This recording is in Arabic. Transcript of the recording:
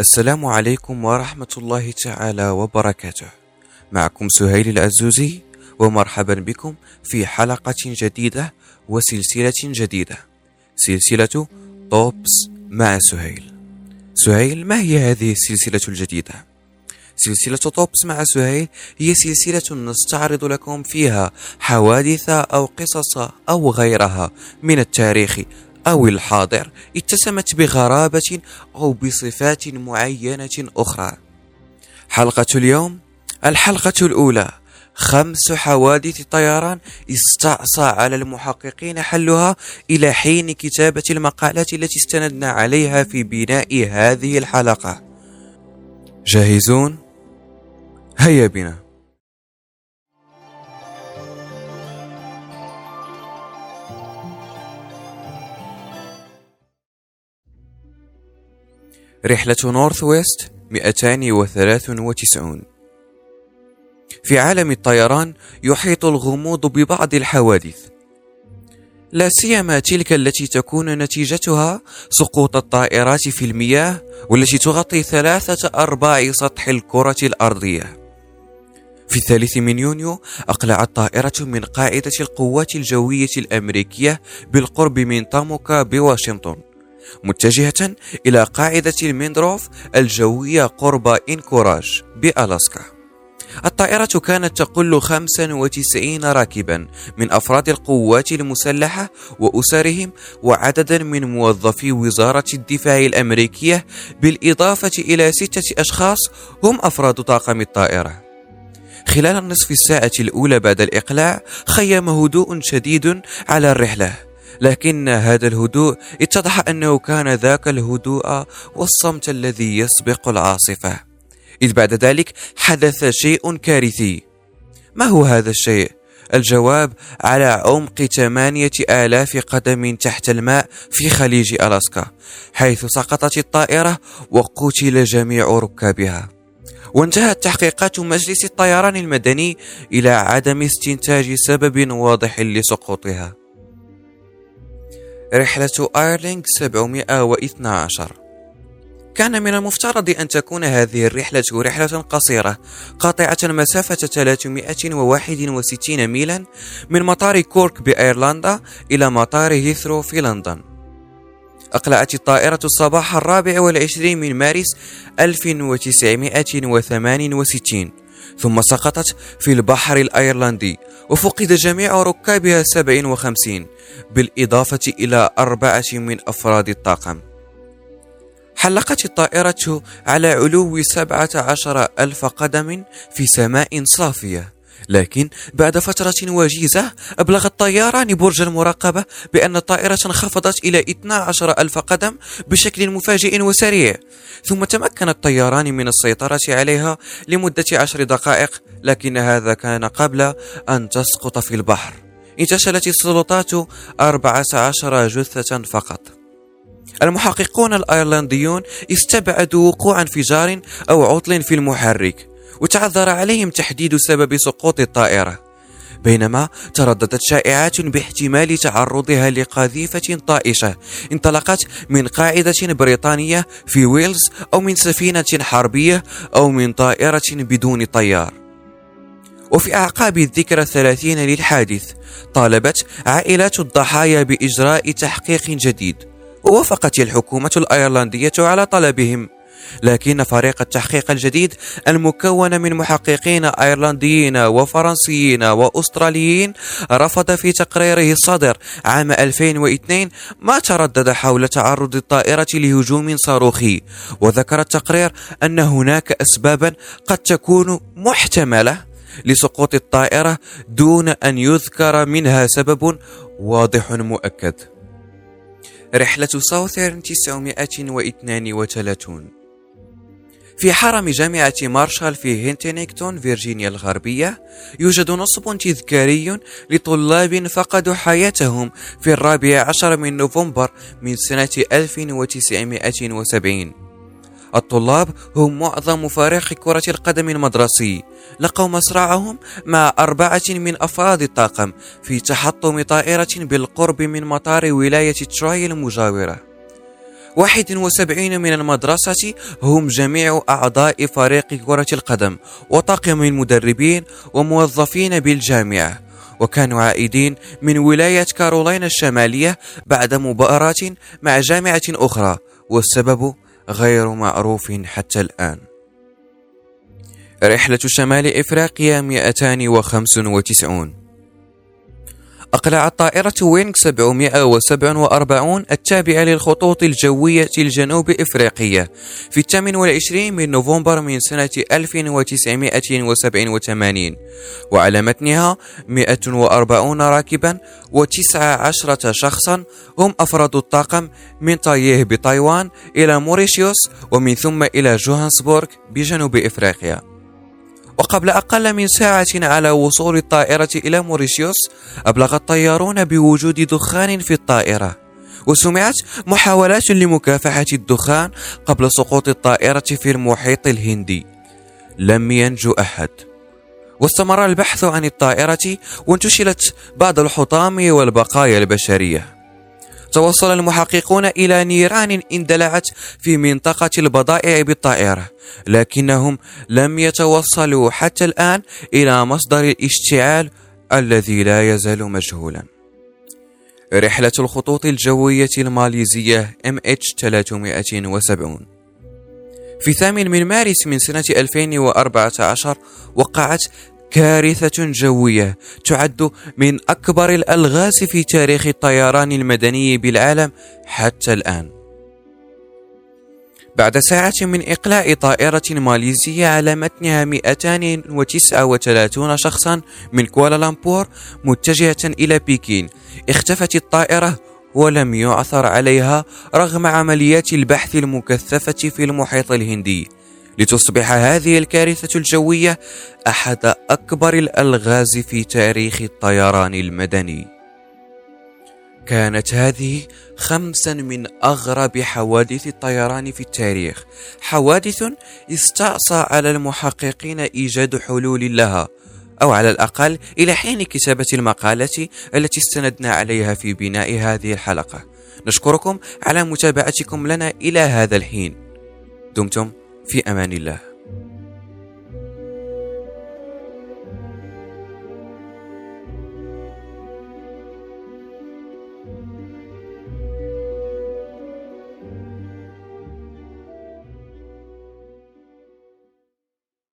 السلام عليكم ورحمة الله تعالى وبركاته. معكم سهيل العزوزي ومرحبا بكم في حلقة جديدة وسلسلة جديدة. سلسلة توبس مع سهيل. سهيل ما هي هذه السلسلة الجديدة؟ سلسلة توبس مع سهيل هي سلسلة نستعرض لكم فيها حوادث أو قصص أو غيرها من التاريخ أو الحاضر اتسمت بغرابة أو بصفات معينة أخرى. حلقة اليوم الحلقة الأولى خمس حوادث طيران استعصى على المحققين حلها إلى حين كتابة المقالات التي استندنا عليها في بناء هذه الحلقة. جاهزون؟ هيا بنا. رحلة نورث ويست 293 في عالم الطيران يحيط الغموض ببعض الحوادث. لا سيما تلك التي تكون نتيجتها سقوط الطائرات في المياه والتي تغطي ثلاثة أرباع سطح الكرة الأرضية. في الثالث من يونيو أقلعت طائرة من قاعدة القوات الجوية الأمريكية بالقرب من تاموكا بواشنطن. متجهة إلى قاعدة الميندروف الجوية قرب إنكوراج بألاسكا. الطائرة كانت تقل 95 راكبا من أفراد القوات المسلحة وأسرهم وعددا من موظفي وزارة الدفاع الأمريكية بالإضافة إلى ستة أشخاص هم أفراد طاقم الطائرة. خلال النصف الساعة الأولى بعد الإقلاع خيم هدوء شديد على الرحلة. لكن هذا الهدوء اتضح أنه كان ذاك الهدوء والصمت الذي يسبق العاصفة. إذ بعد ذلك حدث شيء كارثي. ما هو هذا الشيء؟ الجواب على عمق ثمانية آلاف قدم تحت الماء في خليج ألاسكا حيث سقطت الطائرة وقتل جميع ركابها. وانتهت تحقيقات مجلس الطيران المدني إلى عدم استنتاج سبب واضح لسقوطها. رحلة إير لينغوس 712 كان من المفترض أن تكون هذه الرحلة رحلة قصيرة قاطعة مسافة 361 ميلا من مطار كورك بأيرلندا إلى مطار هيثرو في لندن. أقلعت الطائرة الصباح الرابع والعشرين من مارس 1968 ثم سقطت في البحر الأيرلندي وفقد جميع ركابها 57 بالإضافة إلى أربعة من أفراد الطاقم. حلقت الطائرة على علو 17 ألف قدم في سماء صافية. لكن بعد فترة وجيزة أبلغ الطياران برج المراقبة بأن الطائرة انخفضت إلى 12 ألف قدم بشكل مفاجئ وسريع. ثم تمكن الطياران من السيطرة عليها لمدة عشر دقائق لكن هذا كان قبل أن تسقط في البحر. انتشلت السلطات 14 جثة فقط. المحققون الأيرلنديون استبعدوا وقوع انفجار أو عطل في المحرك. وتعذر عليهم تحديد سبب سقوط الطائرة. بينما ترددت شائعات باحتمال تعرضها لقذيفة طائشة انطلقت من قاعدة بريطانية في ويلز أو من سفينة حربية أو من طائرة بدون طيار. وفي أعقاب الذكرى الثلاثين للحادث طالبت عائلات الضحايا بإجراء تحقيق جديد. ووافقت الحكومة الأيرلندية على طلبهم. لكن فريق التحقيق الجديد المكون من محققين أيرلنديين وفرنسيين وأستراليين رفض في تقريره الصادر عام 2002 ما تردد حول تعرض الطائرة لهجوم صاروخي وذكر التقرير أن هناك اسبابا قد تكون محتملة لسقوط الطائرة دون أن يذكر منها سبب واضح مؤكد. رحلة ساوثرن 932 في حرم جامعة مارشال في هنتينغتون فيرجينيا الغربية يوجد نصب تذكاري لطلاب فقدوا حياتهم في الرابع عشر من نوفمبر من سنة 1970 الطلاب هم معظم فريق كرة القدم المدرسي. لقوا مصرعهم مع أربعة من أفراد الطاقم في تحطم طائرة بالقرب من مطار ولاية تروي المجاورة. 71 من المدرسة هم جميع أعضاء فريق كرة القدم وطاقم المدربين وموظفين بالجامعة وكانوا عائدين من ولاية كارولاينا الشمالية بعد مباراة مع جامعة أخرى والسبب غير معروف حتى الآن. رحلة شمال إفريقيا 295 أقلعت طائرة وينغ 747 التابعة للخطوط الجوية الجنوب إفريقية في الثامن والعشرين من نوفمبر من سنة 1987 وعلى متنها 140 راكبا و19 شخصا هم أفراد الطاقم من تايبيه بتايوان إلى موريشيوس ومن ثم إلى جوهانسبورغ بجنوب إفريقيا. وقبل أقل من ساعة على وصول الطائرة إلى موريشيوس أبلغ الطيارون بوجود دخان في الطائرة وسمعت محاولات لمكافحة الدخان قبل سقوط الطائرة في المحيط الهندي. لم ينجو أحد. واستمر البحث عن الطائرة وانتشلت بعض الحطام والبقايا البشرية. توصل المحققون إلى نيران اندلعت في منطقة البضائع بالطائرة لكنهم لم يتوصلوا حتى الآن إلى مصدر الاشتعال الذي لا يزال مجهولا. رحلة الخطوط الجوية الماليزية MH370 في ثامن من مارس من سنة 2014 وقعت كارثة جوية تعد من أكبر الألغاز في تاريخ الطيران المدني بالعالم حتى الآن. بعد ساعة من إقلاع طائرة ماليزية على متنها 239 شخصا من كوالالمبور متجهة إلى بكين اختفت الطائرة ولم يعثر عليها رغم عمليات البحث المكثفة في المحيط الهندي. لتصبح هذه الكارثة الجوية أحد أكبر الألغاز في تاريخ الطيران المدني. كانت هذه خمسا من أغرب حوادث الطيران في التاريخ، حوادث استعصى على المحققين إيجاد حلول لها، أو على الأقل إلى حين كتابة المقالة التي استندنا عليها في بناء هذه الحلقة. نشكركم على متابعتكم لنا إلى هذا الحين. دمتم في أمان الله.